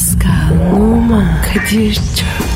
Pascal, Oman, Kadir çok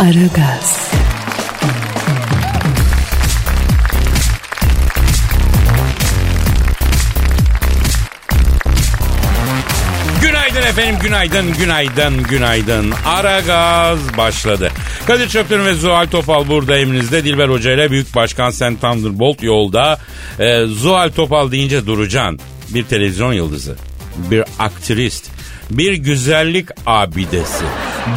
Aragaz, Günaydın efendim, günaydın, günaydın, günaydın. Ara gaz başladı. Kadir Çöpten ve Zuhal Topal burada evinizde. Dilber Hoca ile Büyük Başkan Sen Thunderbolt yolda. Ee, Zuhal Topal deyince duracaksın. Bir televizyon yıldızı, bir aktrist, bir güzellik abidesi.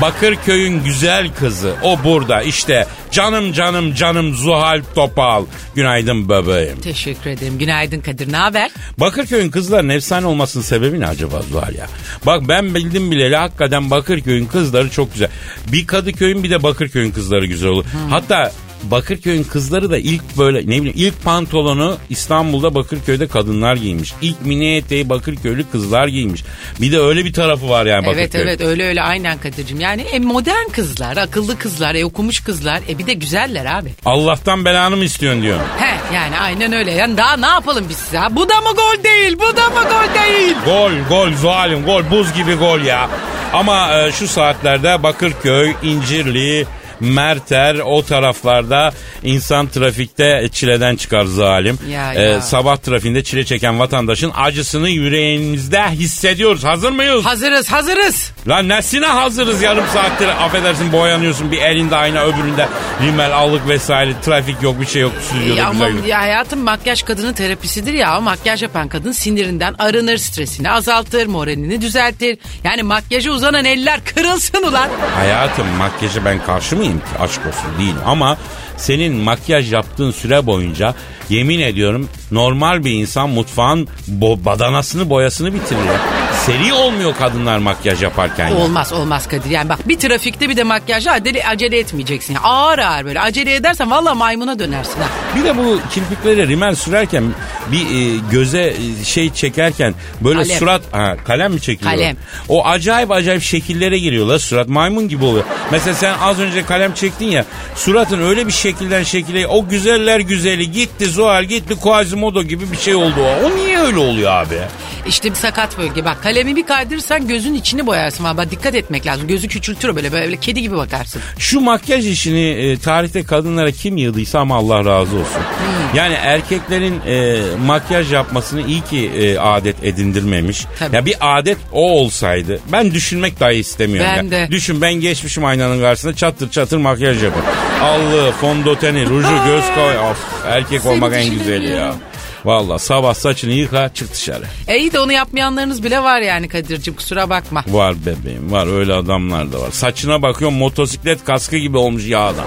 Bakırköy'ün güzel kızı. O burada işte. Canım canım canım Zuhal Topal. Günaydın bebeğim. Teşekkür ederim. Günaydın Kadir. Ne haber? Bakırköy'ün kızların efsane olmasının sebebi ne acaba Zuhal ya? Bak ben bildim bileli hakikaten Bakırköy'ün kızları çok güzel. Bir Kadıköy'ün bir de Bakırköy'ün kızları güzel olur. Hatta Bakırköy'ün kızları da ilk böyle ne bileyim ilk pantolonu İstanbul'da Bakırköy'de kadınlar giymiş. İlk mini eteği Bakırköylü kızlar giymiş. Bir de öyle bir tarafı var yani Bakırköy. Evet evet öyle öyle aynen Kadir'cim. Yani e, modern kızlar, akıllı kızlar, e, okumuş kızlar. E bir de güzeller abi. Allah'tan belanı mı istiyorsun diyor. He yani aynen öyle. Yani daha ne yapalım biz size? ha? Bu da mı gol değil? Bu da mı gol değil? Gol gol Zuhal'im gol buz gibi gol ya. Ama e, şu saatlerde Bakırköy, İncirli, Merter o taraflarda insan trafikte çileden çıkar zalim. Ya, E, ya. sabah trafiğinde çile çeken vatandaşın acısını yüreğimizde hissediyoruz. Hazır mıyız? Hazırız hazırız. Lan nesine hazırız yarım saattir affedersin boyanıyorsun bir elinde ayna öbüründe rimel allık vesaire trafik yok bir şey yok stüdyoda Ya, ama ya hayatım makyaj kadının terapisidir ya. O makyaj yapan kadın sinirinden arınır, stresini azaltır, moralini düzeltir. Yani makyaja uzanan eller kırılsın ulan. Hayatım makyaja ben karşı mıyım ki? Aşk olsun değil. Ama senin makyaj yaptığın süre boyunca yemin ediyorum normal bir insan mutfağın bo- badanasını boyasını bitirir. Seri olmuyor kadınlar makyaj yaparken. ya. Olmaz olmaz Kadir. Yani bak bir trafikte bir de makyajla acele, acele etmeyeceksin. Yani ağır ağır böyle acele edersen valla maymuna dönersin. Ha. Bir de bu kirpiklere rimel sürerken bir e, göze e, şey çekerken böyle Kalem. surat ha, kalem mi çekiliyor? Kalem. O acayip acayip şekillere giriyorlar surat maymun gibi oluyor. Mesela sen az önce kalem çektin ya suratın öyle bir şekilden şekile o güzeller güzeli gitti Zuhal gitti Quasimodo gibi bir şey oldu o. O niye öyle oluyor abi? İşte bir sakat bölge. Bak kalemi bir kaydırırsan gözün içini boyarsın. Ama dikkat etmek lazım. Gözü küçültür böyle böyle kedi gibi bakarsın. Şu makyaj işini e, tarihte kadınlara kim yığdıysa ama Allah razı olsun. Hmm. Yani erkeklerin e, makyaj yapmasını iyi ki e, adet edindirmemiş. Tabii. Ya bir adet o olsaydı ben düşünmek dahi istemiyorum. Ben ya. de. Düşün ben geçmişim aynanın karşısında çatır çatır makyaj yapın. Allı, fondöteni, ruju, göz koy. Of, erkek olmak en güzeli ya. Valla sabah saçını yıka çık dışarı. E iyi de onu yapmayanlarınız bile var yani Kadir'cim kusura bakma. Var bebeğim var öyle adamlar da var. Saçına bakıyorum motosiklet kaskı gibi olmuş ya adam.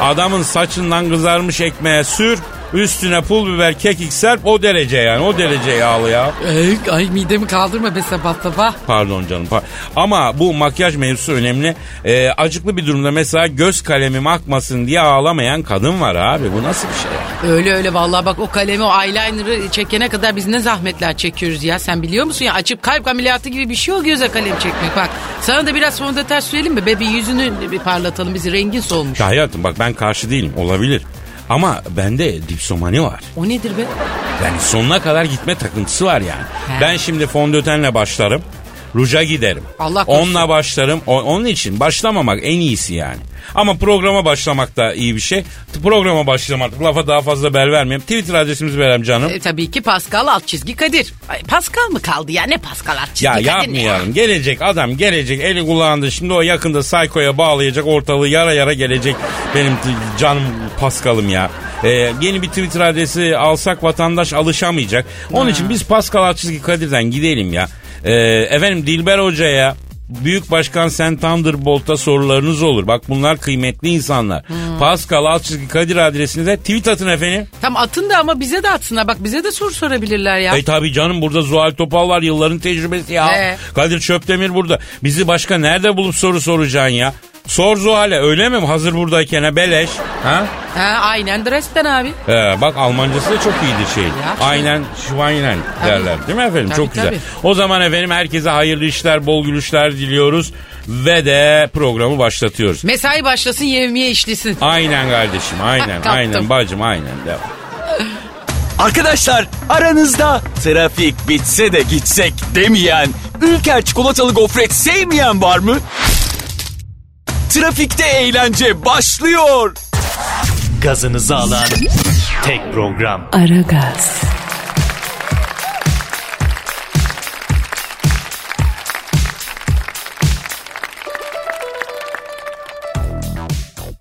Adamın saçından kızarmış ekmeğe sür üstüne pul biber kekik serp o derece yani o derece yağlı ya. Ey, ay midemi kaldırma be sabah sabah. Pardon canım par- ama bu makyaj mevzusu önemli. Ee, acıklı bir durumda mesela göz kalemim akmasın diye ağlamayan kadın var abi bu nasıl bir şey? Öyle öyle vallahi bak o kalemi o eyeliner'ı çekene kadar biz ne zahmetler çekiyoruz ya. Sen biliyor musun ya açıp kalp ameliyatı gibi bir şey o göze kalem çekmek. Bak sana da biraz fondöten sürelim mi? Be bir yüzünü bir parlatalım bizi rengin solmuş. Ya hayatım bak ben karşı değilim olabilir. Ama bende dipsomani var. O nedir be? Yani sonuna kadar gitme takıntısı var yani. He. Ben şimdi fondötenle başlarım. Ruja giderim. Allah korusun. Onunla başlarım. O- onun için başlamamak en iyisi yani. Ama programa başlamak da iyi bir şey. Programa başlamak lafa daha fazla bel vermeyeyim. Twitter adresimizi verelim canım. E, tabii ki Pascal alt çizgi Kadir. Ay, Pascal mı kaldı ya ne Pascal alt çizgi ya Kadir yapmayalım. Gelecek adam gelecek eli kulağında. Şimdi o yakında Sayko'ya bağlayacak ortalığı yara yara gelecek. Benim canım Pascal'ım ya. Ee, yeni bir Twitter adresi alsak vatandaş alışamayacak. Onun için biz Pascal Altçizgi Kadir'den gidelim ya. Ee, efendim Dilber Hoca'ya Büyük Başkan Sen Thunderbolt'a sorularınız olur. Bak bunlar kıymetli insanlar. Pascal Altçizgi Kadir adresine de tweet atın efendim. Tam atın da ama bize de atsınlar. Bak bize de soru sorabilirler ya. E tabi canım burada Zuhal Topal var yılların tecrübesi ya. Ee? Kadir Çöptemir burada. Bizi başka nerede bulup soru soracaksın ya? Sor Zuhal'e öyle mi? Hazır buradayken ha beleş. Ha? Ha, aynen Dresden abi. Ee, bak Almancası da çok iyidir şey. Ya. Aynen Schweinen derler değil mi efendim? Tabii, çok güzel. tabii. O zaman efendim herkese hayırlı işler, bol gülüşler diliyoruz. Ve de programı başlatıyoruz. Mesai başlasın yevmiye işlesin. Aynen kardeşim aynen Kaptım. aynen bacım aynen. Devam. Arkadaşlar aranızda trafik bitse de gitsek demeyen, Ülker çikolatalı gofret sevmeyen var mı? Trafikte eğlence başlıyor. Gazınızı alan tek program. Aragaz,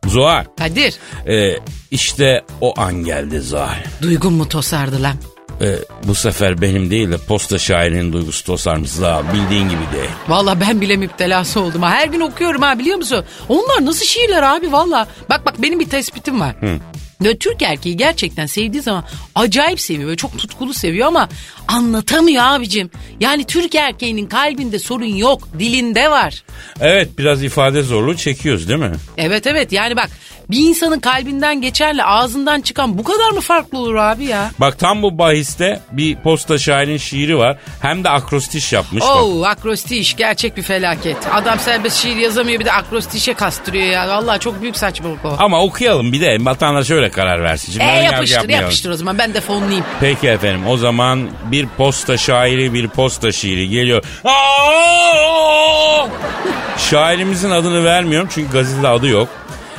Zuhal Kadir, e, işte o an geldi Zuhal. duygun mu tosardı lan? E, bu sefer benim değil de posta şairinin duygusu tosarmış Zuhal bildiğin gibi değil. Valla ben bile müptelası oldum ha. Her gün okuyorum ha biliyor musun? Onlar nasıl şiirler abi valla. Bak bak benim bir tespitim var. Ve Türk erkeği gerçekten sevdiği zaman acayip seviyor ve çok tutkulu seviyor ama anlatamıyor abicim. Yani Türk erkeğinin kalbinde sorun yok, dilinde var. Evet biraz ifade zorluğu çekiyoruz değil mi? Evet evet yani bak bir insanın kalbinden geçerle ağzından çıkan bu kadar mı farklı olur abi ya? Bak tam bu bahiste bir posta şairin şiiri var. Hem de akrostiş yapmış. bak. Oo akrostiş gerçek bir felaket. Adam serbest şiir yazamıyor bir de akrostişe kastırıyor ya. Vallahi çok büyük saçmalık o. Ama okuyalım bir de vatandaş öyle karar versin. Şimdi E yapıştır yapıştır o zaman ben de fonlayayım. Peki efendim o zaman bir posta şairi bir posta şiiri geliyor. Şairimizin adını vermiyorum çünkü gazetede adı yok.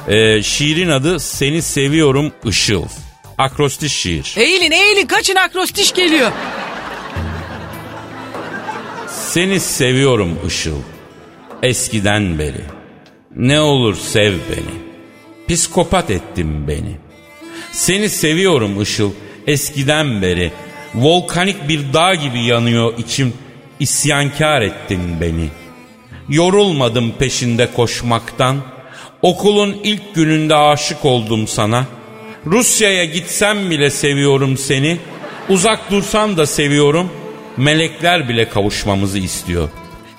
Ee, şiirin adı Seni Seviyorum Işıl. Akrostiş şiir. Eğilin eğilin kaçın akrostiş geliyor. Seni seviyorum Işıl. Eskiden beri. Ne olur sev beni. Psikopat ettin beni. Seni seviyorum Işıl. Eskiden beri. Volkanik bir dağ gibi yanıyor içim. İsyankar ettin beni. Yorulmadım peşinde koşmaktan. Okulun ilk gününde aşık oldum sana. Rusya'ya gitsem bile seviyorum seni. Uzak dursan da seviyorum. Melekler bile kavuşmamızı istiyor.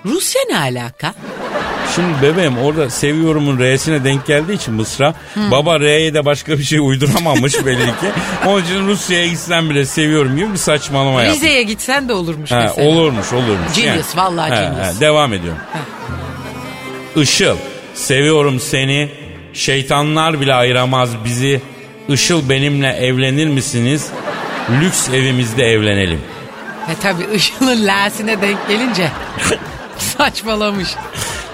Rusya ne alaka? Şimdi bebeğim orada seviyorumun R'sine denk geldiği için Mısra. Baba R'ye de başka bir şey uyduramamış belli ki. Onun için Rusya'ya gitsem bile seviyorum gibi bir saçmalama yapmış. Rize'ye gitsen de olurmuş Ha, mesela. olurmuş olurmuş. Genius, vallahi Ha, genius. ha, devam ediyorum. Işıl seviyorum seni. Şeytanlar bile ayıramaz bizi. Işıl benimle evlenir misiniz? Lüks evimizde evlenelim. E tabi Işıl'ın L'sine denk gelince saçmalamış.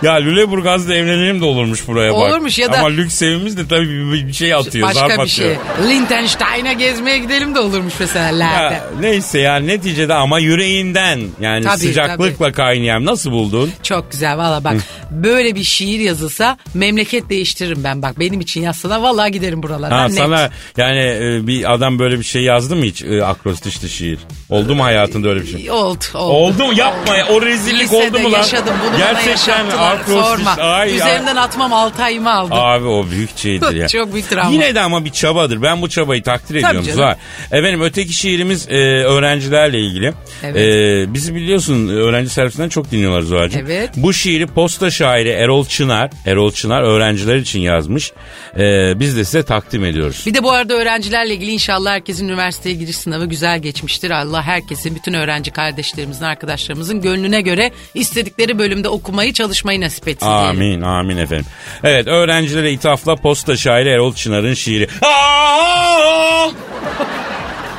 Ya Lüleburgaz'da evlenelim de olurmuş buraya bak. Olurmuş ya da- Ama lüks evimiz de tabii bir, bir şey atıyor. zarf Başka bir atıyor. şey. Liechtenstein'a gezmeye gidelim de olurmuş mesela. Ya, neyse ya neticede ama yüreğinden yani Tabii, sıcaklıkla kaynayan nasıl buldun? Çok güzel valla bak böyle bir şiir yazılsa memleket değiştiririm ben bak benim için yazsana valla giderim buralara. Ha, net. sana yani e, bir adam böyle bir şey yazdı mı hiç e, akrostişli şiir? Oldu mu hayatında öyle bir şey? Oldu oldu. Oldu mu? Yapma ya. O rezillik Lisede oldu mu lan? yaşadım bunu bana yaşattılar akrostiş. sorma. Ay, ay. Üzerinden atmam 6 ayımı aldı. Abi o büyük şeydir ya. Çok büyük travma. Yine de ama bir çabadır. Ben bu çabayı takdir ediyorum. canım. Zuhal. Efendim öteki şiirimiz e, öğrencilerle ilgili. Evet. E, bizi biliyorsun öğrenci servisinden çok dinliyorlar Zuhal'cığım. Evet. Bu şiiri posta şairi Erol Çınar, Erol Çınar öğrenciler için yazmış. E, biz de size takdim ediyoruz. Bir de bu arada öğrencilerle ilgili inşallah herkesin üniversiteye giriş sınavı güzel geçmiştir. Allah herkesin, bütün öğrenci kardeşlerimizin, arkadaşlarımızın gönlüne göre istedikleri bölümde okumayı, çalışmayı nasip etsin diyelim. Amin amin efendim. Evet öğrencilere ithafla posta şairi Erol Çınar'ın şiiri.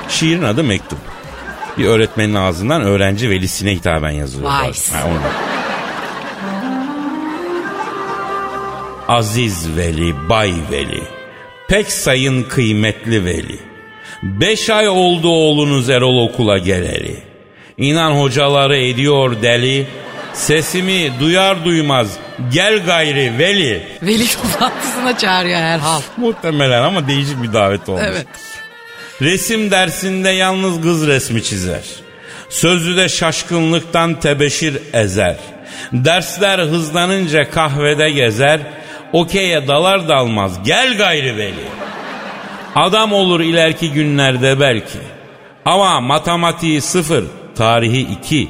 Şiirin adı Mektup. Bir öğretmenin ağzından öğrenci velisine hitaben yazılıyor. Vay. Ha, onu. Aziz Veli, Bay Veli, pek sayın kıymetli Veli. Beş ay oldu oğlunuz Erol okula geleli. İnan hocaları ediyor deli. Sesimi duyar duymaz gel gayri Veli. Veli toplantısına çağırıyor herhal. Muhtemelen ama değişik bir davet olmuş. Evet. Resim dersinde yalnız kız resmi çizer. Sözlü de şaşkınlıktan tebeşir ezer. Dersler hızlanınca kahvede gezer, okey'e dalar dalmaz gel gayri veli. Adam olur ileriki günlerde belki. Ama matematiği sıfır, tarihi iki.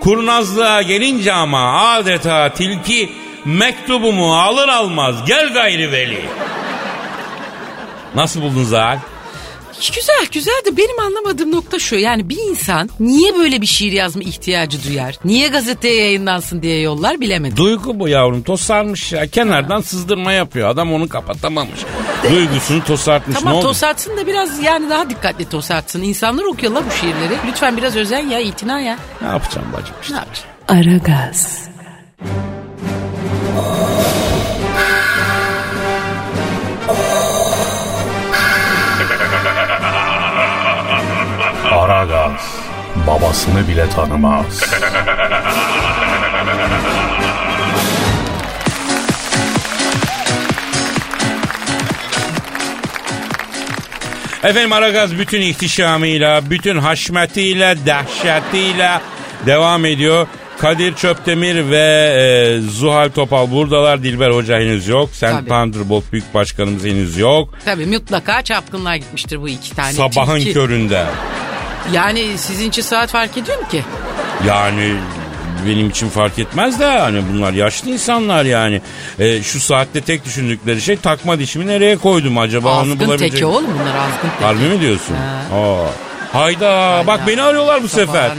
Kurnazlığa gelince ama adeta tilki mektubumu alır almaz gel gayri veli. Nasıl buldun Zahal? Güzel güzel de benim anlamadığım nokta şu. Yani bir insan niye böyle bir şiir yazma ihtiyacı duyar? Niye gazeteye yayınlansın diye yollar bilemedim. Duygu bu yavrum tosarmış ya. Kenardan sızdırma yapıyor. Adam onu kapatamamış. Duygusunu tosartmış. Tamam ne oldu? tosartsın da biraz yani daha dikkatli tosartsın. İnsanlar okuyorlar bu şiirleri. Lütfen biraz özen ya itina ya. Ne yapacağım bacım işte. Ne yapacaksın? Aragaz, Aragaz babasını bile tanımaz. Efendim Aragaz bütün ihtişamıyla, bütün haşmetiyle, dehşetiyle devam ediyor. Kadir Çöptemir ve e, Zuhal Topal buradalar. Dilber Hoca henüz yok. Sen. Thunderbolt Büyük Başkanımız henüz yok. Tabii mutlaka çapkınlar gitmiştir bu iki tane. Sabahın tilki. köründe. Yani sizin için saat fark ediyor mu ki? Yani benim için fark etmez de hani bunlar yaşlı insanlar yani. E, şu saatte tek düşündükleri şey takma dişimi nereye koydum acaba onu Azgın bulabilecek. teki oğlum bunlar azgın teki. Harbi mi diyorsun? Ha. Aa. Hayda, bak beni arıyorlar bu sefer. Aç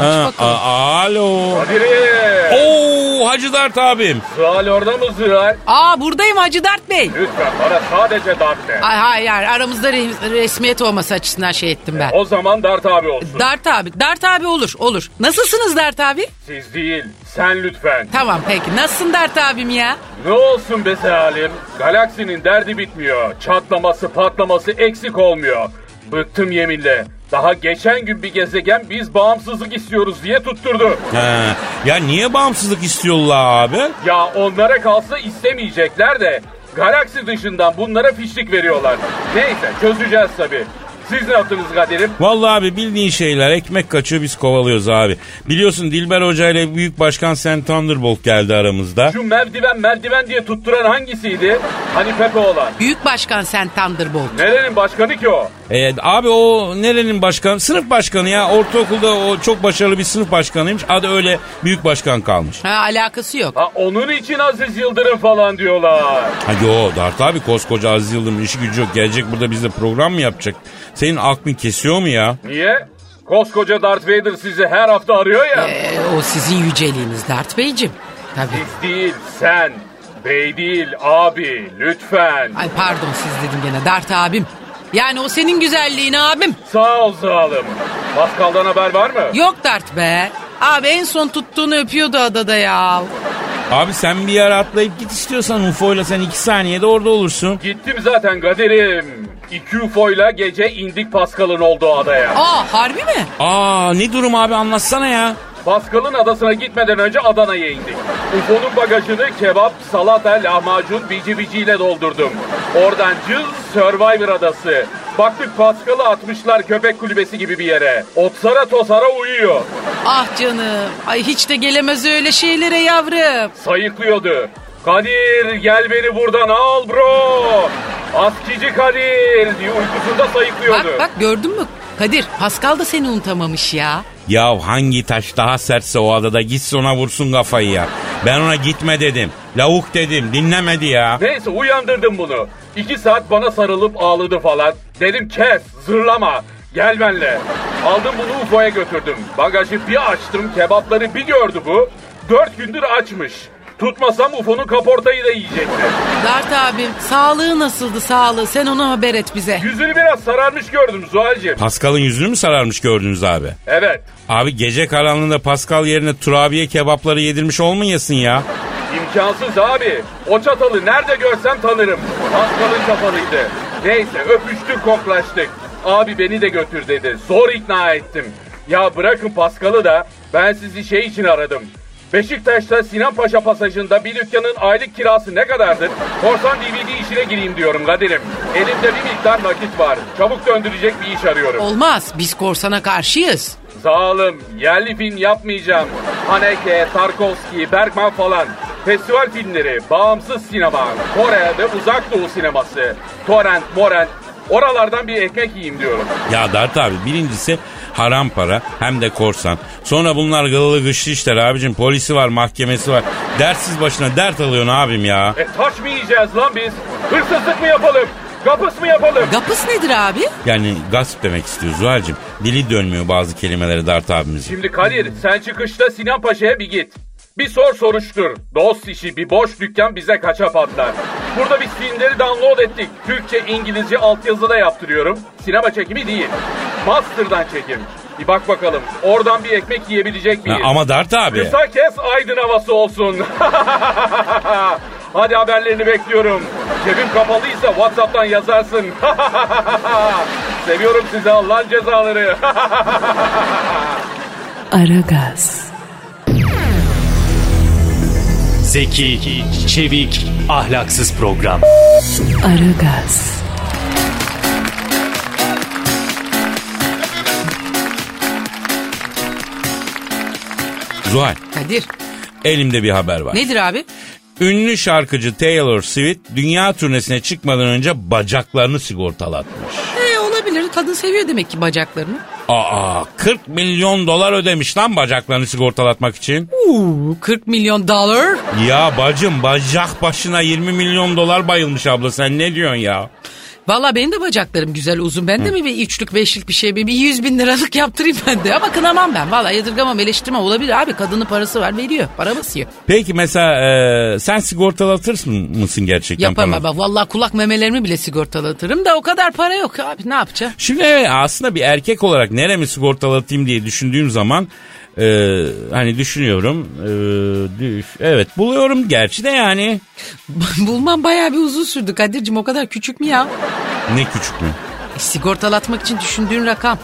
Ha, bakalım. a- alo. Kadir'im. Oo Hacı Dert abim. Zuhal orada mı Zuhal? Aa buradayım Hacı Dert Bey. Lütfen bana sadece Dart de. Ay hayır hayır aramızda re- resmiyet olması açısından şey ettim ben. O zaman Dart abi olsun. Dart abi. Dart abi olur olur. Nasılsınız Dart abi? Siz değil, sen lütfen. Tamam peki. Nasılsın Dart abim ya? Ne olsun be Salim? Galaksinin derdi bitmiyor. Çatlaması patlaması eksik olmuyor. Bıktım yeminle. Daha geçen gün bir gezegen biz bağımsızlık istiyoruz diye tutturdu. He. Ya niye bağımsızlık istiyorlar abi? Ya onlara kalsa istemeyecekler de galaksi dışından bunlara fişlik veriyorlar. Neyse çözeceğiz tabii. Siz ne yaptınız Kadir'im? Vallahi abi bildiğin şeyler ekmek kaçıyor biz kovalıyoruz abi. Biliyorsun Dilber Hoca ile Büyük Başkan Sen Thunderbolt geldi aramızda. Şu merdiven merdiven diye tutturan hangisiydi? Hani Pepe olan. Büyük başkan sen Thunderbolt. Nerenin başkanı ki o? E, abi o nerenin başkanı? Sınıf başkanı ya. Ortaokulda o çok başarılı bir sınıf başkanıymış. Adı öyle Büyük Başkan kalmış. Ha alakası yok. Ha onun için Aziz Yıldırım falan diyorlar. Ha yo Dart abi koskoca Aziz Yıldırım işi gücü yok. Gelecek burada bizde program mı yapacak? Senin aklın kesiyor mu ya? Niye? Koskoca Darth Vader sizi her hafta arıyor ya. Ee, o sizin yüceliğiniz Dart Beyciğim. Tabii. Siz değil, sen. Bey değil, abi. Lütfen. Ay pardon siz dedim gene Dart abim. Yani o senin güzelliğin abim. Sağ ol zalim. Pascal'dan haber var mı? Yok Dart be. Abi en son tuttuğunu öpüyordu adada ya. Abi sen bir yere atlayıp git istiyorsan UFO'yla sen iki saniyede orada olursun. Gittim zaten Kadir'im. İki UFO'yla gece indik Pascal'ın olduğu adaya. Aa harbi mi? Aa ne durum abi anlatsana ya. Pascal'ın adasına gitmeden önce Adana'ya indik. UFO'nun bagajını kebap, salata, lahmacun, bici biciyle doldurdum. Oradan cız Survivor adası. Baktık Pascal'ı atmışlar köpek kulübesi gibi bir yere. Otsara tosara uyuyor. Ah canım. Ay hiç de gelemez öyle şeylere yavrum. Sayıklıyordu. Kadir gel beni buradan al bro. Askici Kadir diye uykusunda sayıklıyordu. Bak bak gördün mü? Kadir Pascal da seni unutamamış ya. Ya hangi taş daha sertse o adada gitsin ona vursun kafayı ya. Ben ona gitme dedim. Lavuk dedim dinlemedi ya. Neyse uyandırdım bunu. İki saat bana sarılıp ağladı falan. Dedim kes zırlama gel benle. Aldım bunu UFO'ya götürdüm. Bagajı bir açtım kebapları bir gördü bu. Dört gündür açmış. Tutmasam UFO'nun kaportayı da yiyecekti. Dart abim sağlığı nasıldı sağlığı sen onu haber et bize. Yüzünü biraz sararmış gördüm Zuhal'cığım. Pascal'ın yüzünü mü sararmış gördünüz abi? Evet. Abi gece karanlığında Pascal yerine turabiye kebapları yedirmiş olmayasın ya. İmkansız abi. O çatalı nerede görsem tanırım. Pascal'ın çatalıydı. Neyse öpüştük koklaştık. Abi beni de götür dedi. Zor ikna ettim. Ya bırakın Pascal'ı da ben sizi şey için aradım. Beşiktaş'ta Sinan Paşa pasajında bir dükkanın aylık kirası ne kadardır? Korsan DVD işine gireyim diyorum Kadir'im. Elimde bir miktar nakit var. Çabuk döndürecek bir iş arıyorum. Olmaz. Biz korsana karşıyız. Zalim, yerli film yapmayacağım. Haneke, Tarkovski, Bergman falan. Festival filmleri, bağımsız sinema, Kore ve uzak doğu sineması, torrent, morent, oralardan bir ekmek yiyeyim diyorum. Ya Dert abi birincisi haram para hem de korsan. Sonra bunlar gılılı gışlı işler abicim. Polisi var mahkemesi var. Dertsiz başına dert alıyorsun abim ya. E taş mı yiyeceğiz lan biz? Hırsızlık mı yapalım? Kapıs mı yapalım? Gapıs nedir abi? Yani gasp demek istiyor Zuhal'cim. Dili dönmüyor bazı kelimeleri Dert abimizin. Şimdi Kadir sen çıkışta Sinan Paşa'ya bir git. Bir sor soruştur. Dost işi bir boş dükkan bize kaça patlar. Burada biz filmleri download ettik. Türkçe, İngilizce altyazıda yaptırıyorum. Sinema çekimi değil. Master'dan çekim. Bir bak bakalım. Oradan bir ekmek yiyebilecek Ha, miyiz? ama Dert abi. Kısa kes aydın havası olsun. Hadi haberlerini bekliyorum. Cebim kapalıysa Whatsapp'tan yazarsın. Seviyorum sizi Allah'ın cezaları. Aragaz, Zeki, çevik, ahlaksız program. Aragaz, Zuhal Kadir. elimde bir haber var. Nedir abi? Ünlü şarkıcı Taylor Swift dünya turnesine çıkmadan önce bacaklarını sigortalatmış. E, olabilir. Kadın seviyor demek ki bacaklarını. Aa 40 milyon dolar ödemiş lan bacaklarını sigortalatmak için. Uuu 40 milyon dolar. Ya bacım bacak başına 20 milyon dolar bayılmış abla sen ne diyorsun ya? Valla benim de bacaklarım güzel uzun. Ben de mi bir üçlük beşlik bir şey bir bir yüz bin liralık yaptırayım ben de. Ama kınamam ben. Valla yadırgamam eleştirmem olabilir abi. Kadının parası var veriyor. Para basıyor. Peki mesela e, sen sigortalatır mısın gerçekten? Yapamam ben. Valla kulak memelerimi bile sigortalatırım da o kadar para yok abi ne yapacağım? Şimdi evet, aslında bir erkek olarak neremi sigortalatayım diye düşündüğüm zaman e, hani düşünüyorum. e, düş- evet buluyorum gerçi de yani. Bulmam bayağı bir uzun sürdü Kadir'cim o kadar küçük mü ya? Ne küçük mü? E, sigortalatmak için düşündüğün rakam.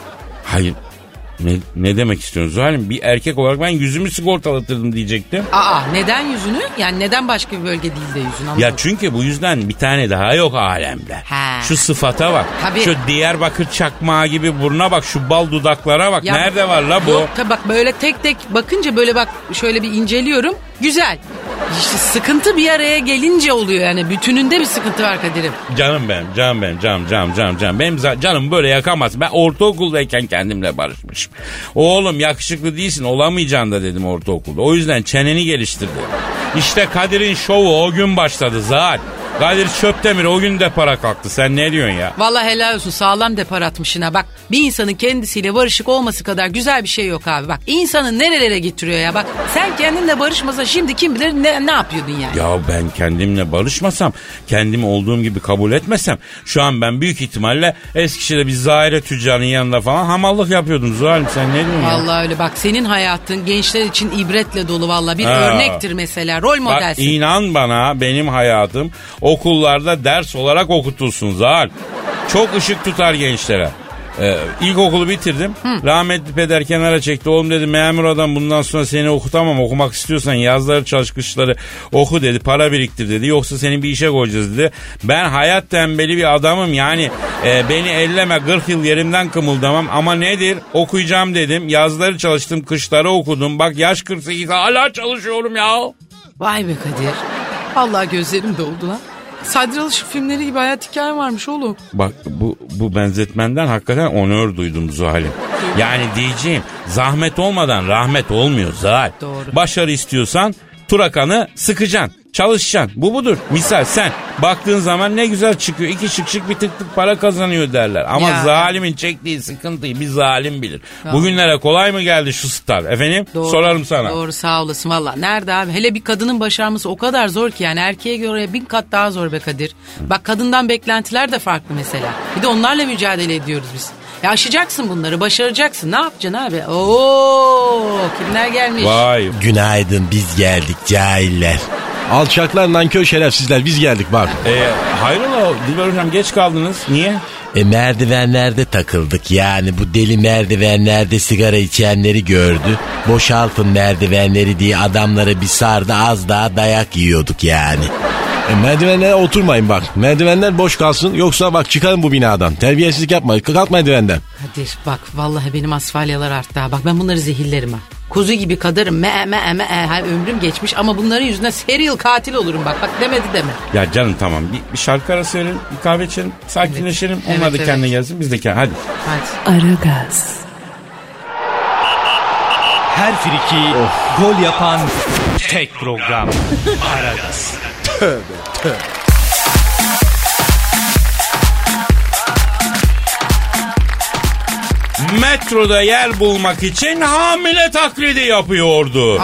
Hayır. Ne, ne demek istiyorsun Zuhal'im? Bir erkek olarak ben yüzümü sigortalatırdım diyecektim. Aa neden yüzünü? Yani neden başka bir bölge değil de yüzün anlamadım. Ya çünkü bu yüzden bir tane daha yok alemde. Ha. Şu sıfata bak. Tabii. Şu Diyarbakır çakmağı gibi buruna bak. Şu bal dudaklara bak. Ya- Nerede var la bu? Yok tabii bak böyle tek tek bakınca böyle bak şöyle bir inceliyorum. Güzel. İşte sıkıntı bir araya gelince oluyor yani. Bütününde bir sıkıntı var Kadir'im. Canım benim, canım benim, canım, canım, canım, canım. Benim canım böyle yakamaz. Ben ortaokuldayken kendimle barışmışım. Oğlum yakışıklı değilsin, olamayacaksın da dedim ortaokulda. O yüzden çeneni geliştir dedim. İşte Kadir'in şovu o gün başladı zaten. Kadir Çöptemir o gün de para kalktı. Sen ne diyorsun ya? Vallahi helal olsun sağlam depar atmışsın ha. Bak bir insanın kendisiyle barışık olması kadar güzel bir şey yok abi. Bak insanı nerelere getiriyor ya. Bak sen kendinle barışmasan şimdi kim bilir ne, ne yapıyordun yani. Ya ben kendimle barışmasam, kendimi olduğum gibi kabul etmesem şu an ben büyük ihtimalle Eskişehir'de bir zahire tüccarının yanında falan hamallık yapıyordum Zuhal'im sen ne diyorsun ya? Vallahi öyle bak senin hayatın gençler için ibretle dolu vallahi bir Ha. örnektir mesela rol Bak modelsin. inan bana benim hayatım okullarda ders olarak okutulsun Zal. Çok ışık tutar gençlere. Ee, ilkokulu bitirdim. Rahmetli peder kenara çekti. Oğlum dedi memur adam bundan sonra seni okutamam. Okumak istiyorsan yazları çalış kışları oku dedi. Para biriktir dedi. Yoksa seni bir işe koyacağız dedi. Ben hayat tembeli bir adamım. Yani e, beni elleme 40 yıl yerimden kımıldamam. Ama nedir? Okuyacağım dedim. Yazları çalıştım. Kışları okudum. Bak yaş 48 hala çalışıyorum ya. Vay be Kadir. Vallahi gözlerim doldu lan. Sadri Alışık filmleri gibi hayat hikaye varmış oğlum. Bak bu, bu benzetmenden hakikaten onör duydum Zuhal'im. Yani diyeceğim zahmet olmadan rahmet olmuyor Zuhal. Doğru. Başarı istiyorsan turakanı sıkacaksın. Çalışacaksın. Bu budur. Misal sen baktığın zaman ne güzel çıkıyor. İki şık şık bir tık tık para kazanıyor derler. Ama Ya. zalimin çektiği sıkıntıyı bir zalim bilir. Ya. Bugünlere kolay mı geldi şu star? Efendim? Doğru. Sorarım sana. Doğru sağ olasın valla. Nerede abi? Hele bir kadının başarması o kadar zor ki yani erkeğe göre bin kat daha zor be Kadir. Bak kadından beklentiler de farklı mesela. Bir de onlarla mücadele ediyoruz biz. Ya aşacaksın bunları, başaracaksın. Ne yapacaksın abi? Oo, kimler gelmiş? Vay Günaydın biz geldik cahiller. Alçaklar nankör şerefsizler biz geldik bak. E, hayrola Dilber hocam geç kaldınız. Niye? E merdivenlerde takıldık yani bu deli merdivenlerde sigara içenleri gördü. Boşaltın merdivenleri diye adamlara bir sardı az daha dayak yiyorduk yani. E, merdivenlere oturmayın bak. Merdivenler boş kalsın yoksa bak çıkarın bu binadan. Terbiyesizlik yapma. Kalk merdivenden. Kadir bak vallahi benim asfalyalar arttı ha. Bak ben bunları zehirlerim ha. Kuzu gibi kadarım me me me e, ha, ömrüm geçmiş ama bunların yüzünden serial katil olurum bak. Bak demedi deme. Ya canım tamam bir, bir şarkı arası verelim, bir kahve içelim, sakinleşelim. Evet. Onlar Evet, da kendine evet. gelsin, biz de kendine. Hadi. Hadi. Aragaz, Her friki gol yapan tek program. Aragaz. Metroda yer bulmak için hamile taklidi yapıyordu.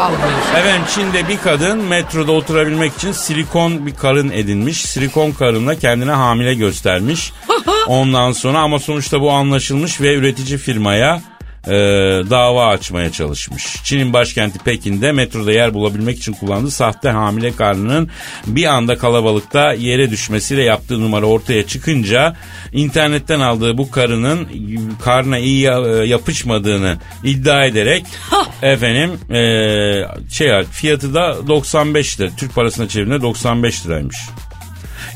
Efendim Çin'de bir kadın metroda oturabilmek için silikon bir karın edinmiş. Silikon karınla kendine hamile göstermiş. Ondan sonra ama sonuçta bu anlaşılmış ve üretici firmaya e, dava açmaya çalışmış. Çin'in başkenti Pekin'de metroda yer bulabilmek için kullandığı sahte hamile karnının bir anda kalabalıkta yere düşmesiyle yaptığı numara ortaya çıkınca internetten aldığı bu karının karna iyi ya- yapışmadığını iddia ederek efendim e, şey fiyatı da 95 lira. Türk parasına çevirdiğinde 95 liraymış.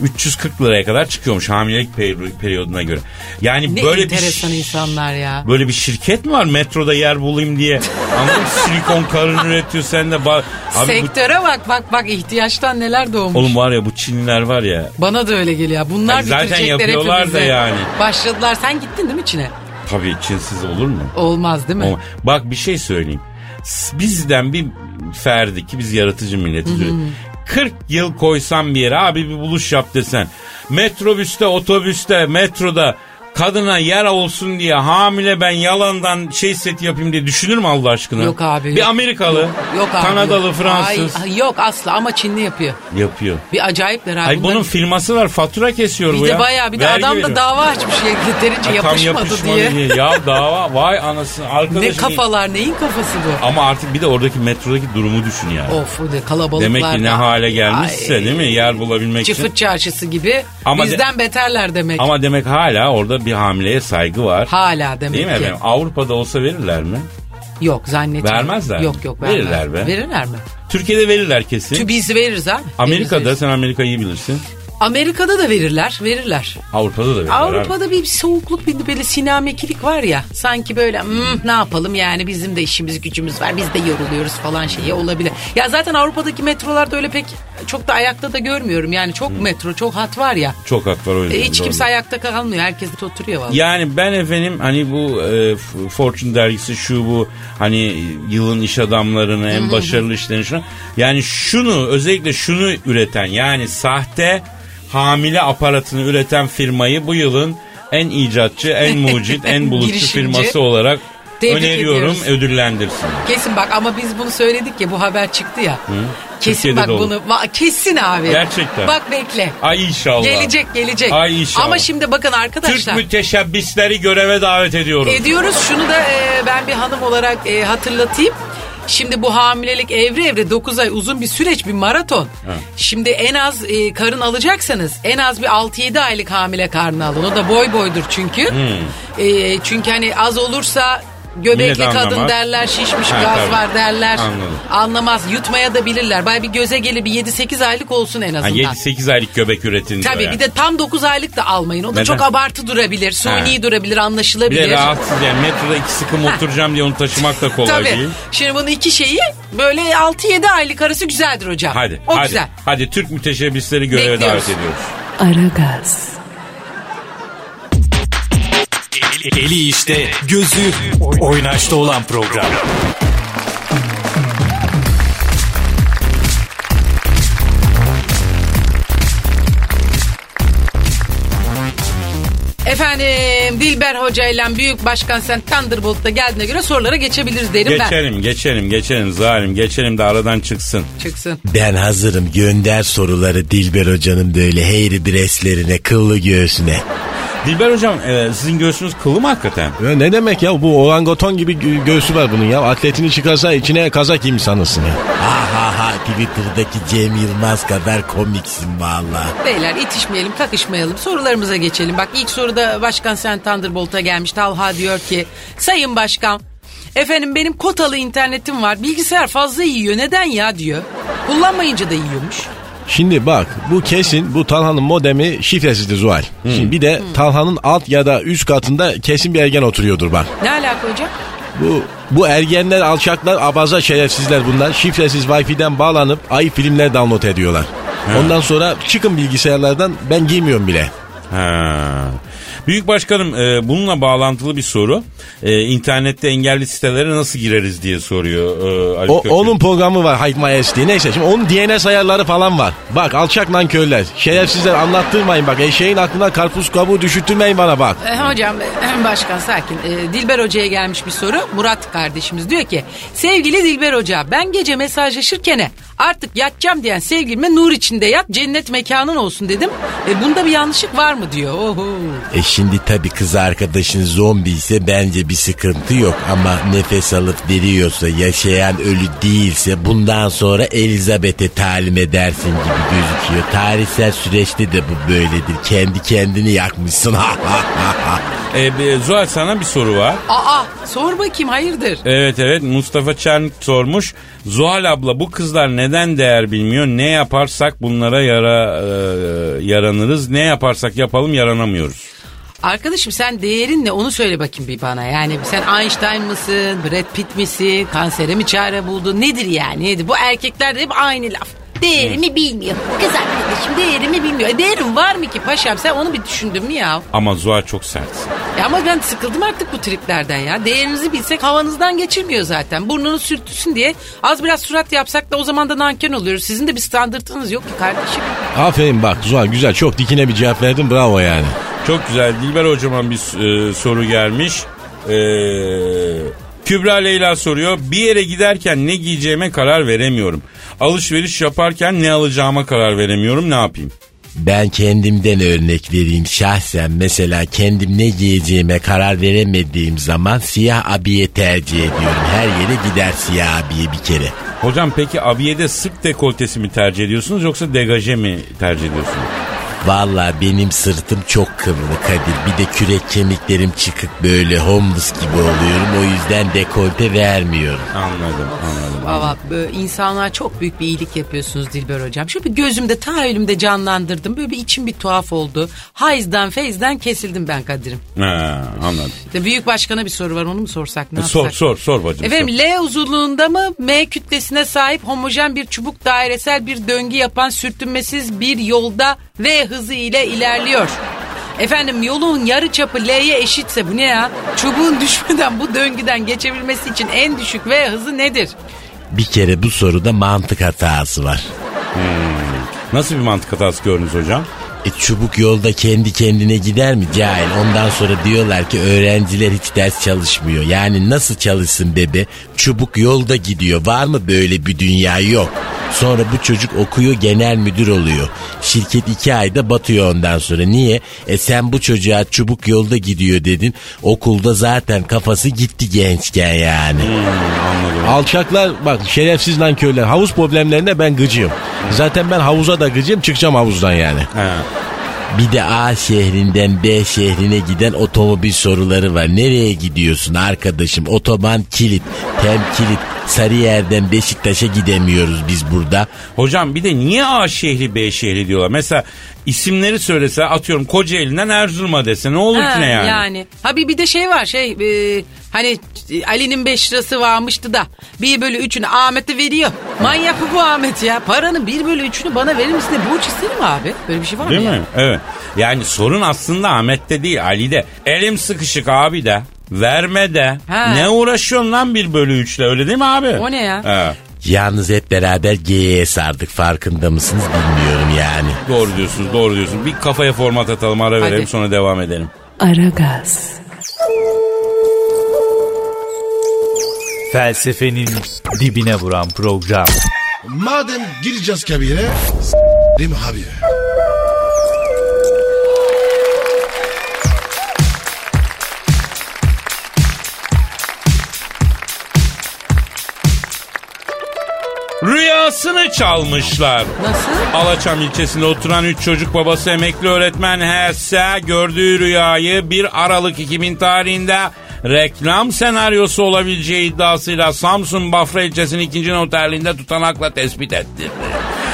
340 liraya kadar çıkıyormuş hamilelik peri- periyoduna göre. Yani Ne böyle bir enteresan insanlar ya. Böyle bir şirket mi var metroda yer bulayım diye? Anladın? Silikon karın üretiyor sen de. Ba- Abi bu, Sektöre bak bak bak ihtiyaçtan neler doğmuş. oğlum var ya bu Çinliler var ya. Bana da öyle geliyor. Bunlar Ay zaten yapıyorlar da yani. Başladılar. Sen gittin değil mi Çin'e? Tabii Çinsiz olur mu? Olmaz değil mi? Ama bak bir şey söyleyeyim. Bizden bir ferdi ki biz yaratıcı milletiz. 40 yıl koysam bir yere abi bir buluş yap desen. Metrobüste, otobüste, metroda kadına yer olsun diye hamile ben yalandan şey set yapayım diye düşünür mü Allah aşkına? Yok abi, Bir yok. Amerikalı, Yok abi. Kanadalı, yok. Fransız Ay, yok asla ama Çinli yapıyor. yapıyor. Bir acayipler abi. Ay bunun firması var fatura kesiyor bir bu de ya. bayağı bir de Vergi adam da dava açmış ya yeterince Ay, tam yapışmadı, yapışmadı diye. Ya dava vay anasını arkadaşım. Ne kafalar neyin kafası bu? Ama artık bir de oradaki metrodaki durumu düşün yani. Of o de kalabalıklar. Demek ki ne hale gelmişse Ay, değil mi yer bulabilmek için. Çıfıt çarşısı gibi Ama de- bizden beterler demek. Ama demek hala orada bir hamileye saygı var. Hala demek Değil mi ki. efendim? Avrupa'da olsa verirler mi? Yok zannetmiyorum. Vermezler mi? Yok yok vermez. Verirler be. Verirler mi? Türkiye'de verirler kesin. Çünkü biz veririz abi. Amerika'da veririz. sen Amerika'yı iyi bilirsin. Verirler da verirler. Verirler. Avrupa'da da verirler. abi. Avrupa'da bir soğukluk bir böyle sinamekilik var ya. Sanki böyle "Hmm, ne yapalım yani bizim de işimiz gücümüz var. Biz de yoruluyoruz falan şeyi olabilir. Ya zaten Avrupa'daki metrolarda öyle pek çok da ayakta da görmüyorum. Yani çok metro çok hat var ya. Çok hat var o yüzden. E, hiç doğru. kimse ayakta kalmıyor. Herkes de oturuyor vallahi. Yani ben efendim hani bu e, Fortune dergisi şu bu hani yılın iş adamlarını en başarılı işlerini şunu. Yani şunu özellikle şunu üreten yani sahte hamile aparatını üreten firmayı bu yılın en icatçı, en mucit, en bulutçu firması olarak Tebrik öneriyorum ediyoruz. ödüllendirsin. Kesin bak ama biz bunu söyledik ya bu haber çıktı ya. Kesin Türkiye'de bak bunu va- kesin abi. Gerçekten. Bak bekle. Ay inşallah. Gelecek gelecek. Ay inşallah. Ama şimdi bakın Türk arkadaşlar. müteşebbisleri göreve davet ediyoruz. Ediyoruz. Şunu da e, ben bir hanım olarak e, hatırlatayım. Şimdi bu hamilelik evre evre 9 ay uzun bir süreç bir maraton. Şimdi en az e, karın alacaksanız en az bir 6-7 aylık hamile karnı alın. O da boy boydur çünkü. E, çünkü hani az olursa göbekli Millet kadın anlamaz. derler şişmiş Ha, gaz tabii. var derler. Anladım. Anlamaz yutmaya da bilirler. Bay bir göze gelir bir 7-8 aylık olsun en Ha, azından. 7-8 aylık göbek üretin diyor Tabii yani. bir de tam 9 aylık da almayın. O da Neden? çok abartı durabilir. Suni Ha. durabilir, Bir anlaşılabilir. de rahatsız yani metroda iki sıkım oturacağım diye onu taşımak da kolay Tabii. değil. Şimdi bunun iki şeyi böyle 6-7 aylık arası güzeldir hocam. Hadi O hadi. güzel. Hadi Türk müteşebbisleri göreve Bekliyoruz. davet ediyoruz. Aragaz, Eli işte, gözü oynaşta olan program. Efendim Dilber Hoca ile Büyük Başkan Sen Thunderbolt'ta geldiğine göre sorulara geçebiliriz derim ben. Geçelim geçelim geçelim zalim geçelim de aradan çıksın. Çıksın. Ben hazırım gönder soruları Dilber hocanın böyle heyri breslerine kıllı göğsüne. Dilber hocam e, sizin göğsünüz kılı mı hakikaten? Ya ne demek ya bu orangoton gibi gö- göğsü var bunun ya. Atletini çıkarsa içine kazak giymiş sanırsın ya. Ha ha ha Twitter'daki Cem Yılmaz kadar komiksin valla. Beyler itişmeyelim, kakışmayalım. Sorularımıza geçelim. Bak ilk soruda Başkan Sen Thunderbolt'a gelmiş. Talha diyor ki, Sayın Başkan, efendim benim kotalı internetim var. Bilgisayar fazla yiyor. Neden ya diyor. Kullanmayınca da yiyormuş. Şimdi bak bu kesin bu Talha'nın modemi şifresizdir Zuhal. Şimdi bir de Talha'nın alt ya da üst katında kesin bir ergen oturuyordur bak. Ne alaka hocam? Bu bu ergenler alçaklar abaza şerefsizler bunlar. Şifresiz Wi-Fi'den bağlanıp ay filmler download ediyorlar. Ondan sonra çıkın bilgisayarlardan ben giymiyorum bile. Ha. Büyük başkanım e, bununla bağlantılı bir soru. E, internette engelli sitelere nasıl gireriz diye soruyor e, Ali O, Kökçü. onun programı var Hide My Ass diye. Neyse şimdi onun DNS ayarları falan var. Bak alçak nankörler. Şerefsizler anlattırmayın bak. Eşeğin aklına karpuz kabuğu düşürtmeyin bana bak. E, hocam e, başkan sakin. E, Dilber Hoca'ya gelmiş bir soru. Murat kardeşimiz diyor ki sevgili Dilber Hoca ben gece mesajlaşırken artık yatacağım diyen sevgilime nur içinde yat cennet mekanın olsun dedim. E, bunda bir yanlışlık var mı diyor. Oho. E şimdi tabii kız arkadaşın zombi ise bence bir sıkıntı yok ama nefes alıp veriyorsa yaşayan ölü değilse bundan sonra Elizabeth'e talim edersin gibi gözüküyor. Tarihsel süreçte de bu böyledir. Kendi kendini yakmışsın. E, be- Zuhal sana bir soru var. Aa sor bakayım hayırdır? Evet evet Mustafa Çernik sormuş. Zuhal abla bu kızlar neden değer bilmiyor? Ne yaparsak bunlara yara e, yaranırız. Ne yaparsak yapalım yaranamıyoruz. Arkadaşım sen değerin ne onu söyle bakayım bir bana. Yani sen Einstein mısın, Brad Pitt misin, kansere mi çare buldun nedir yani? Nedir? Bu erkekler de hep aynı laf. Değerimi bilmiyor. Kız arkadaşım değerimi bilmiyor. E değerim var mı ki paşam sen onu bir düşündün mü ya? Ama Zuhal çok sertsin. Ya ama ben sıkıldım artık bu triplerden ya. Değerinizi bilsek havanızdan geçirmiyor zaten. Burnunu sürtüsün diye az biraz surat yapsak da o zaman da nanken oluyoruz. Sizin de bir standartınız yok ki kardeşim. Aferin bak Zuhal güzel çok dikine bir cevap verdin bravo yani. Çok güzel. Dilber hocama bir e, soru gelmiş. E, Kübra Leyla soruyor. Bir yere giderken ne giyeceğime karar veremiyorum. Alışveriş yaparken ne alacağıma karar veremiyorum. Ne yapayım? Ben kendimden örnek vereyim şahsen mesela kendim ne giyeceğime karar veremediğim zaman siyah abiye tercih ediyorum. Her yere gider siyah abiye bir kere. Hocam peki abiyede sırt dekoltesi mi tercih ediyorsunuz yoksa degaje mi tercih ediyorsunuz? Valla benim sırtım çok kıvrı Kadir. Bir de kürek kemiklerim çıkık böyle homeless gibi oluyorum. O yüzden dekolte vermiyorum. Anladım anladım. Valla böyle insanlığa çok büyük bir iyilik yapıyorsunuz Dilber hocam. Şu bir gözümde tahayyülümde canlandırdım. Böyle bir içim bir tuhaf oldu. Hayızdan feyzden kesildim ben Kadir'im. Ha, anladım. İşte büyük başkana bir soru var onu mu sorsak ne E, sor yapsak? sor sor bacım. Efendim sor. L uzunluğunda mı M kütlesine sahip homojen bir çubuk dairesel bir döngü yapan sürtünmesiz bir yolda V hızı ile ilerliyor. Efendim yolun yarı çapı L'ye eşitse bu ne ya? Çubuğun düşmeden bu döngüden geçebilmesi için en düşük V hızı nedir? Bir kere bu soruda mantık hatası var. Nasıl bir mantık hatası gördünüz hocam? E çubuk yolda kendi kendine gider mi cahil? Ondan sonra diyorlar ki öğrenciler hiç ders çalışmıyor. Yani nasıl çalışsın bebe? Çubuk yolda gidiyor. Var mı böyle bir dünya? Yok. Sonra bu çocuk okuyor genel müdür oluyor. Şirket iki ayda batıyor ondan sonra. Niye? E sen bu çocuğa çubuk yolda gidiyor dedin. Okulda zaten kafası gitti gençken yani. Alçaklar bak şerefsiz nankörler havuz problemlerine ben gıcığım. Zaten ben havuza da gıcığım çıkacağım havuzdan yani. Ha. Bir de A şehrinden B şehrine giden otomobil soruları var. Nereye gidiyorsun arkadaşım? Otoban kilit, tem kilit. Sarıyer'den Beşiktaş'a gidemiyoruz biz burada. Hocam bir de niye A şehri B şehri diyorlar? Mesela isimleri söylese atıyorum Kocaeli'nden Erzurum'a dese ne olur ki ne yani? Yani. Ha bir, bir de şey var şey e, hani Ali'nin 5 lirası varmıştı da bir bölü üçünü Ahmet'e veriyor. Manyak bu bu Ahmet ya. Paranın bir bölü üçünü bana verir misin diye borç isterim abi. Böyle bir şey var Değil mı? mi? ya? Evet. Yani sorun aslında Ahmet'te değil Ali'de. Elim sıkışık abi de. Verme de. Ha. Ne uğraşıyorsun lan bir bölü üçle öyle değil mi abi? O ne ya? Evet. Yalnız hep beraber G'ye sardık farkında mısınız bilmiyorum yani. Doğru diyorsunuz doğru diyorsunuz. Bir kafaya format atalım ara Hadi. verelim sonra devam edelim. Aragaz, Felsefenin dibine vuran program. Madem gireceğiz kabire s**rim abi. Rüyasını çalmışlar. Nasıl? Alaçam ilçesinde oturan 3 çocuk babası emekli öğretmen Hesse gördüğü rüyayı 1 Aralık 2000 tarihinde reklam senaryosu olabileceği iddiasıyla Samsun Bafra ilçesinin ikinci noterliğinde tutanakla tespit ettirdi.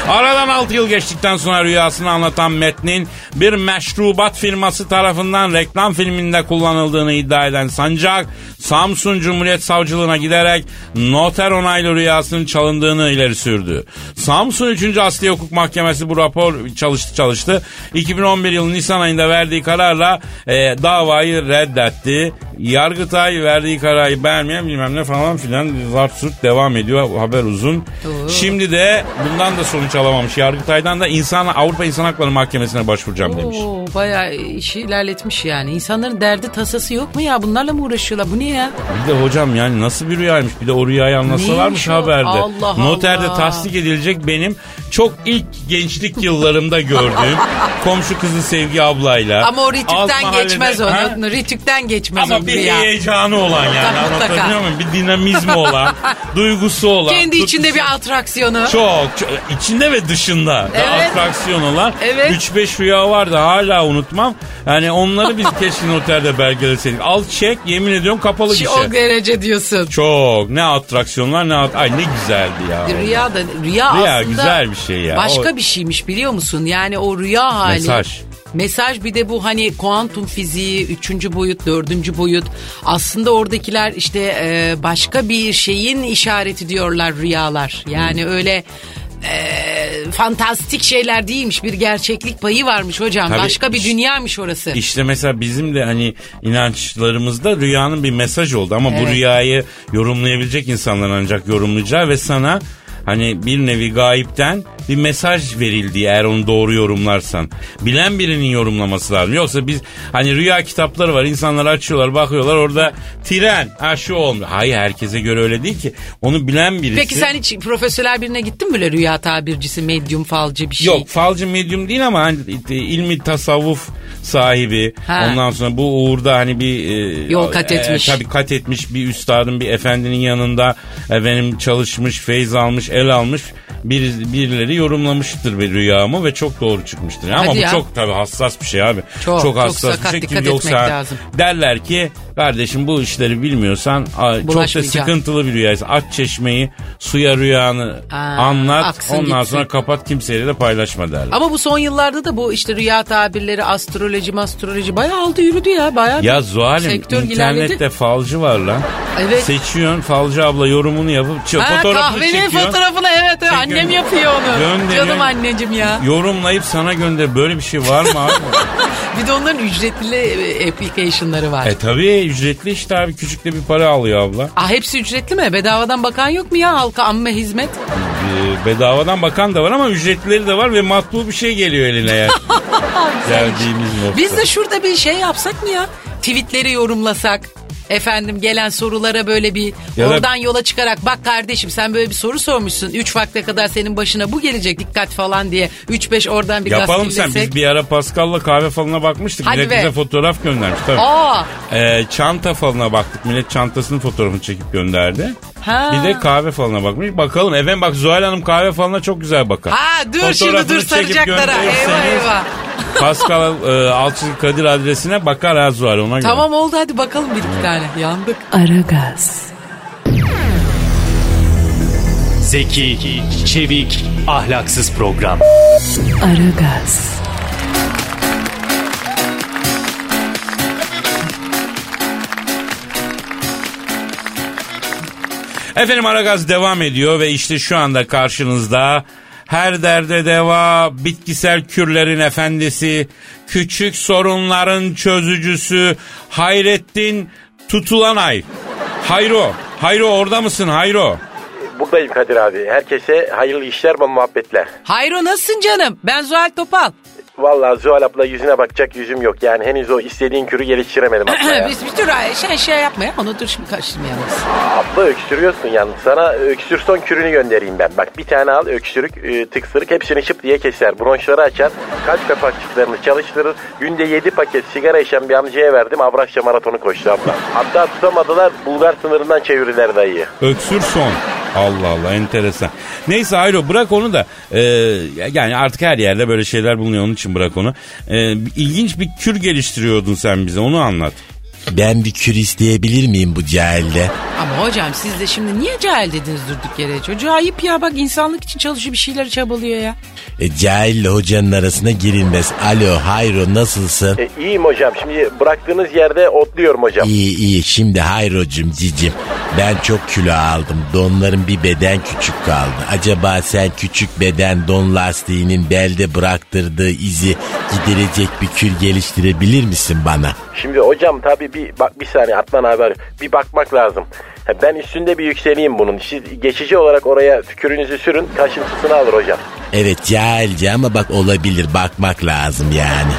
Aradan 6 yıl geçtikten sonra rüyasını anlatan metnin bir meşrubat firması tarafından reklam filminde kullanıldığını iddia eden Sancak, Samsun Cumhuriyet Savcılığına giderek noter onaylı rüyasının çalındığını ileri sürdü. Samsun 3. Asliye Hukuk Mahkemesi bu rapor çalıştı çalıştı. 2011 yılı Nisan ayında verdiği kararla e, davayı reddetti. Yargıtay verdiği kararı beğenmeyen bilmem ne falan filan zart devam ediyor. Haber uzun. Şimdi de bundan da sonuç alamamış. Yargıtay'dan da insan Avrupa İnsan Hakları Mahkemesi'ne başvuracağım demiş. Oo, bayağı işi ilerletmiş yani. İnsanların derdi tasası yok mu ya? Bunlarla mı uğraşıyorlar? Bu ne ya? Bir de hocam yani nasıl bir rüyaymış bir de o rüyayı anlatsalarmış o? haberde. Allah Noterde Allah. tasdik edilecek benim çok ilk gençlik yıllarımda gördüğüm komşu kızı Sevgi ablayla. Ama o Ritük'ten mahallede- geçmez Ha? onu. Ritük'ten geçmez Ama o bir rüya. heyecanı olan yani anlatabiliyor muyum? Bir dinamizmi olan, duygusu olan. Kendi içinde bir atraksiyonu. çok, çok içinde ve dışında Evet. atraksiyon olan Evet. 3-5 rüya vardı hala unutmam. Yani onları biz keşke noterde belgeleseydik. Al çek yemin ediyorum kapalı gişe. o derece diyorsun. Çok ne atraksiyonlar ne at Ay ne güzeldi ya. Rüya da rüya, Rüya aslında güzel bir şey ya. Başka O- bir şeymiş biliyor musun? Yani o rüya hali. Mesaj. Mesaj bir de bu hani kuantum fiziği, üçüncü boyut, dördüncü boyut. Aslında oradakiler işte e, başka bir şeyin işareti diyorlar rüyalar. Yani Hmm. öyle e, fantastik şeyler değilmiş. Bir gerçeklik payı varmış hocam. Tabii. Başka bir dünyaymış orası. İşte mesela bizim de hani inançlarımızda rüyanın bir mesaj oldu ama bu Evet. rüyayı yorumlayabilecek insanlar ancak yorumlayacağı ve sana hani bir nevi gayipten bir mesaj verildi eğer onu doğru yorumlarsan. Bilen birinin yorumlaması lazım. Yoksa biz hani rüya kitapları var insanlar açıyorlar bakıyorlar orada tren ha şu olmuyor. Hayır herkese göre öyle değil ki. Onu bilen birisi. Peki sen hiç profesyonel birine gittin mi böyle rüya tabircisi, medyum, falcı bir şey? Yok falcı medyum değil ama hani e, ilmi tasavvuf sahibi. Ha. Ondan sonra bu uğurda hani bir e, Yol kat etmiş. tabii kat etmiş bir üstadın bir efendinin yanında efendim çalışmış, feyz almış, el almış bir birileri yorumlamıştır bir rüyamı ve çok doğru çıkmıştır. Ama Hadi bu ya. çok tabii hassas bir şey abi. Çok, çok hassas sakat, bir şey dikkat ki yoksa etmek lazım. derler ki kardeşim bu işleri bilmiyorsan çok da sıkıntılı bir rüyaysa aç çeşmeyi suya rüyanı Aa, anlat ondan gitsin. sonra kapat kimseye de paylaşma derler. Ama bu son yıllarda da bu işte rüya tabirleri, astroloji, astroloji bayağı aldı yürüdü ya. Bayağı Ya Zuhal'im internette ilerledi. falcı var lan. Evet. Seçiyorsun falcı abla yorumunu yapıp çı- Ha, fotoğrafını kahvenin çekiyorsun. fotoğrafını evet evet. Çekiyor. annem yapıyor onu. Gönderiyor. Canım anneciğim ya. Yorumlayıp sana gönder. Böyle bir şey var mı abi? Bir de onların ücretli e, application'ları var. e tabii ücretli işte abi. Küçük de bir para alıyor abla. Ah hepsi ücretli mi? Bedavadan bakan yok mu ya halka amme hizmet? Ee, bedavadan bakan da var ama ücretlileri de var ve matbu bir şey geliyor eline yani. Geldiğimiz nokta. Biz de şurada bir şey yapsak mı ya? Tweetleri yorumlasak. Efendim gelen sorulara böyle bir Ya da- oradan yola çıkarak bak kardeşim sen böyle bir soru sormuşsun. 3 vakte kadar senin başına bu gelecek dikkat falan diye. 3-5 oradan bir Yapalım sen. Biz bir ara Pascal'la kahve falına bakmıştık. Hadi Millet be. bize fotoğraf göndermiş. Tabii. Aa, Ee, çanta falına baktık. Millet çantasının fotoğrafını çekip gönderdi. Ha. Bir de kahve falına bakmış. Bakalım. Efendim bak Zuhal Hanım kahve falına çok güzel bakar. ha dur şimdi dur çekip saracaklara. Eyvah eyvah. Pascal e, Alçızı Kadir adresine bakar ha Zuhal ona göre. Tamam oldu hadi bakalım bir iki tane. Yandık. Aragaz, Zeki, çevik, ahlaksız program. Aragaz, Efendim Aragaz devam ediyor ve işte şu anda karşınızda her derde deva, bitkisel kürlerin efendisi, küçük sorunların çözücüsü Hayrettin Tutulanay. Hayro, Hayro orada mısın Hayro? Buradayım Kadir abi. Herkese hayırlı işler ve muhabbetler. Hayro nasılsın canım? Ben Zuhal Topal. Vallahi Zuhal abla yüzüne bakacak yüzüm yok. Yani henüz o istediğin kürü geliştiremedim abla ya. Biz bir tür şey, şey yapma ya. Onu dur şimdi karıştırmayalım. abla öksürüyorsun yalnız. Sana öksürson kürünü göndereyim ben. Bak bir tane al öksürük, e, tıksırık hepsini şıp diye keser. Bronşları açar, kalp kapakçıklarını çalıştırır. Günde 7 paket sigara içen bir amcaya verdim. Avrasya maratonu koştu abla. Hatta tutamadılar Bulgar sınırından çevirdiler dayıyı. Öksür son. Allah Allah enteresan. Neyse Ayro bırak onu da e, yani artık her yerde böyle şeyler bulunuyor onun için bırak onu. E, ilginç bir kür geliştiriyordun sen bize onu anlat. Ben bir kür isteyebilir miyim bu cahilde? Ama hocam siz de şimdi niye cahil dediniz durduk yere? Çocuğa ayıp ya bak insanlık için çalışıyor bir şeyler çabalıyor ya. E, cahille hocanın arasına girilmez. Alo Hayro nasılsın? E, iyiyim hocam. Şimdi bıraktığınız yerde otluyorum hocam. İyi iyi şimdi Hayrocum cicim. Ben çok kilo aldım. Donların bir beden küçük kaldı. Acaba sen küçük beden don lastiğinin belde bıraktırdığı izi giderecek bir kür geliştirebilir misin bana? Şimdi hocam tabii bir bak bir saniye Atman abi bir bakmak lazım. Ha, Ben üstünde bir yükseleyim bunun. Siz geçici olarak oraya tükürünüzü sürün kaşıntısını alır hocam. Evet cahilce ama bak olabilir bakmak lazım yani.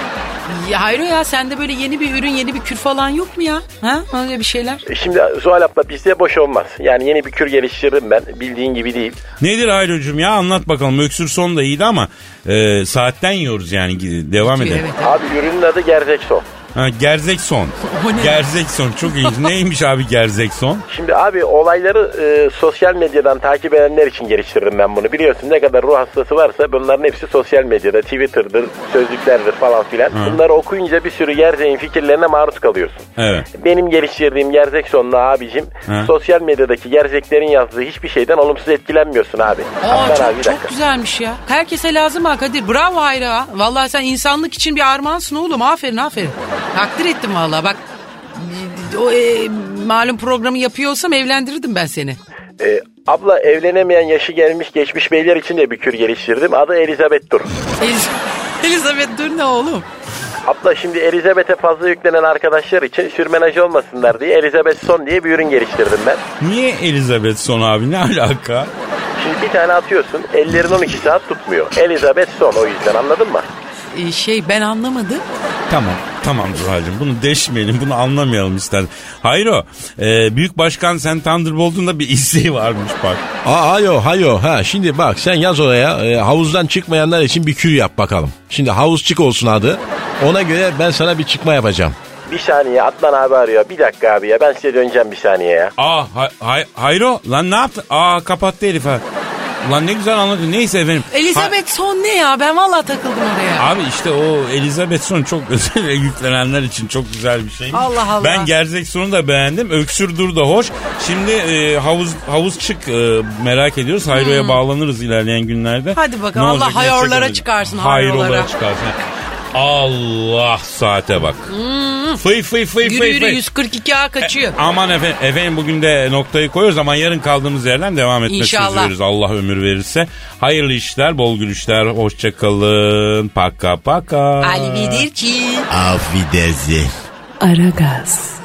Ya Hayro ya sende böyle yeni bir ürün yeni bir kür falan yok mu ya? Ha öyle bir şeyler. E, Şimdi Zuhal abla bizde boş olmaz. Yani yeni bir kür geliştiririm ben. Bildiğin gibi değil. Nedir Ayro'cum ya anlat bakalım. Öksür son da iyiydi ama e, saatten yiyoruz yani devam edelim. Abi ürünün adı Gerzekson. Ha, gerzekson. Gerzekson çok iyi. Neymiş abi gerzekson? Şimdi abi olayları e, sosyal medyadan takip edenler için geliştiririm ben bunu. Biliyorsun ne kadar ruh hastası varsa bunların hepsi sosyal medyada. Twitter'dır, sözlüklerdir falan filan. Hı. Bunları okuyunca bir sürü gerzeğin fikirlerine maruz kalıyorsun. Evet. Benim geliştirdiğim Gerzekson'la abicim Hı. sosyal medyadaki gerzeklerin yazdığı hiçbir şeyden olumsuz etkilenmiyorsun abi. Aa, Hatta çok, abi bir çok dakika. güzelmiş ya. Herkese lazım ha Kadir. Bravo Hayro ha. Vallahi sen insanlık için bir armağansın oğlum. Aferin aferin. Takdir ettim vallahi bak. O e, malum programı yapıyor olsam evlendirirdim ben seni. E, abla evlenemeyen yaşı gelmiş geçmiş beyler için de bir kür geliştirdim. Adı Elizabeth Dur. Eliz- Elizabeth dur ne oğlum? Abla şimdi Elizabeth'e fazla yüklenen arkadaşlar için sürmenaj olmasınlar diye Elizabeth Son diye bir ürün geliştirdim ben. Niye Elizabeth son abi ne alaka? Şimdi bir tane atıyorsun ellerin 12 saat tutmuyor. Elizabeth Son o yüzden anladın mı? Ee, şey ben anlamadım. Tamam tamam Zuhal'cığım bunu deşmeyelim bunu anlamayalım ister. Hayır o e, Büyük Başkan sen Thunderbolt'un da bir isteği varmış bak. Aa, hayo hayo ha şimdi bak sen yaz oraya e, havuzdan çıkmayanlar için bir kür yap bakalım. Şimdi havuz çık olsun adı. Ona göre ben sana bir çıkma yapacağım. Bir saniye Atlan abi arıyor. Bir dakika abi ya ben size döneceğim bir saniye ya. Aa hay, hay, hayro lan ne yaptın? Aa kapattı herif ha. Lan ne güzel anladı. Neyse efendim. Elizabeth son ne ya? Ben vallahi takıldım oraya. Abi işte o Elizabeth Son çok özel yüklenenler için çok güzel bir şey. Allah Allah. Ben Gerzek Son'u da beğendim. Öksür Dur da hoş. Şimdi e, havuz havuz çık e, merak ediyoruz. Hayro'ya Hmm. bağlanırız ilerleyen günlerde. Hadi bakalım. Ne Allah ne hayorlara çıkarsın, Hayrolara hayorlara. çıkarsın. Allah saate bak. Fıy fıy fıy Yürü fıy yürü fıy. 142A kaçıyor. Aman efendim, efendim bugün de noktayı koyuyoruz ama yarın kaldığımız yerden devam etmek İnşallah. üzeriz. Allah ömür verirse. Hayırlı işler, bol gülüşler, hoşçakalın. Paka paka. Ali Bidirci. Auf Wiedersehen. Aragaz.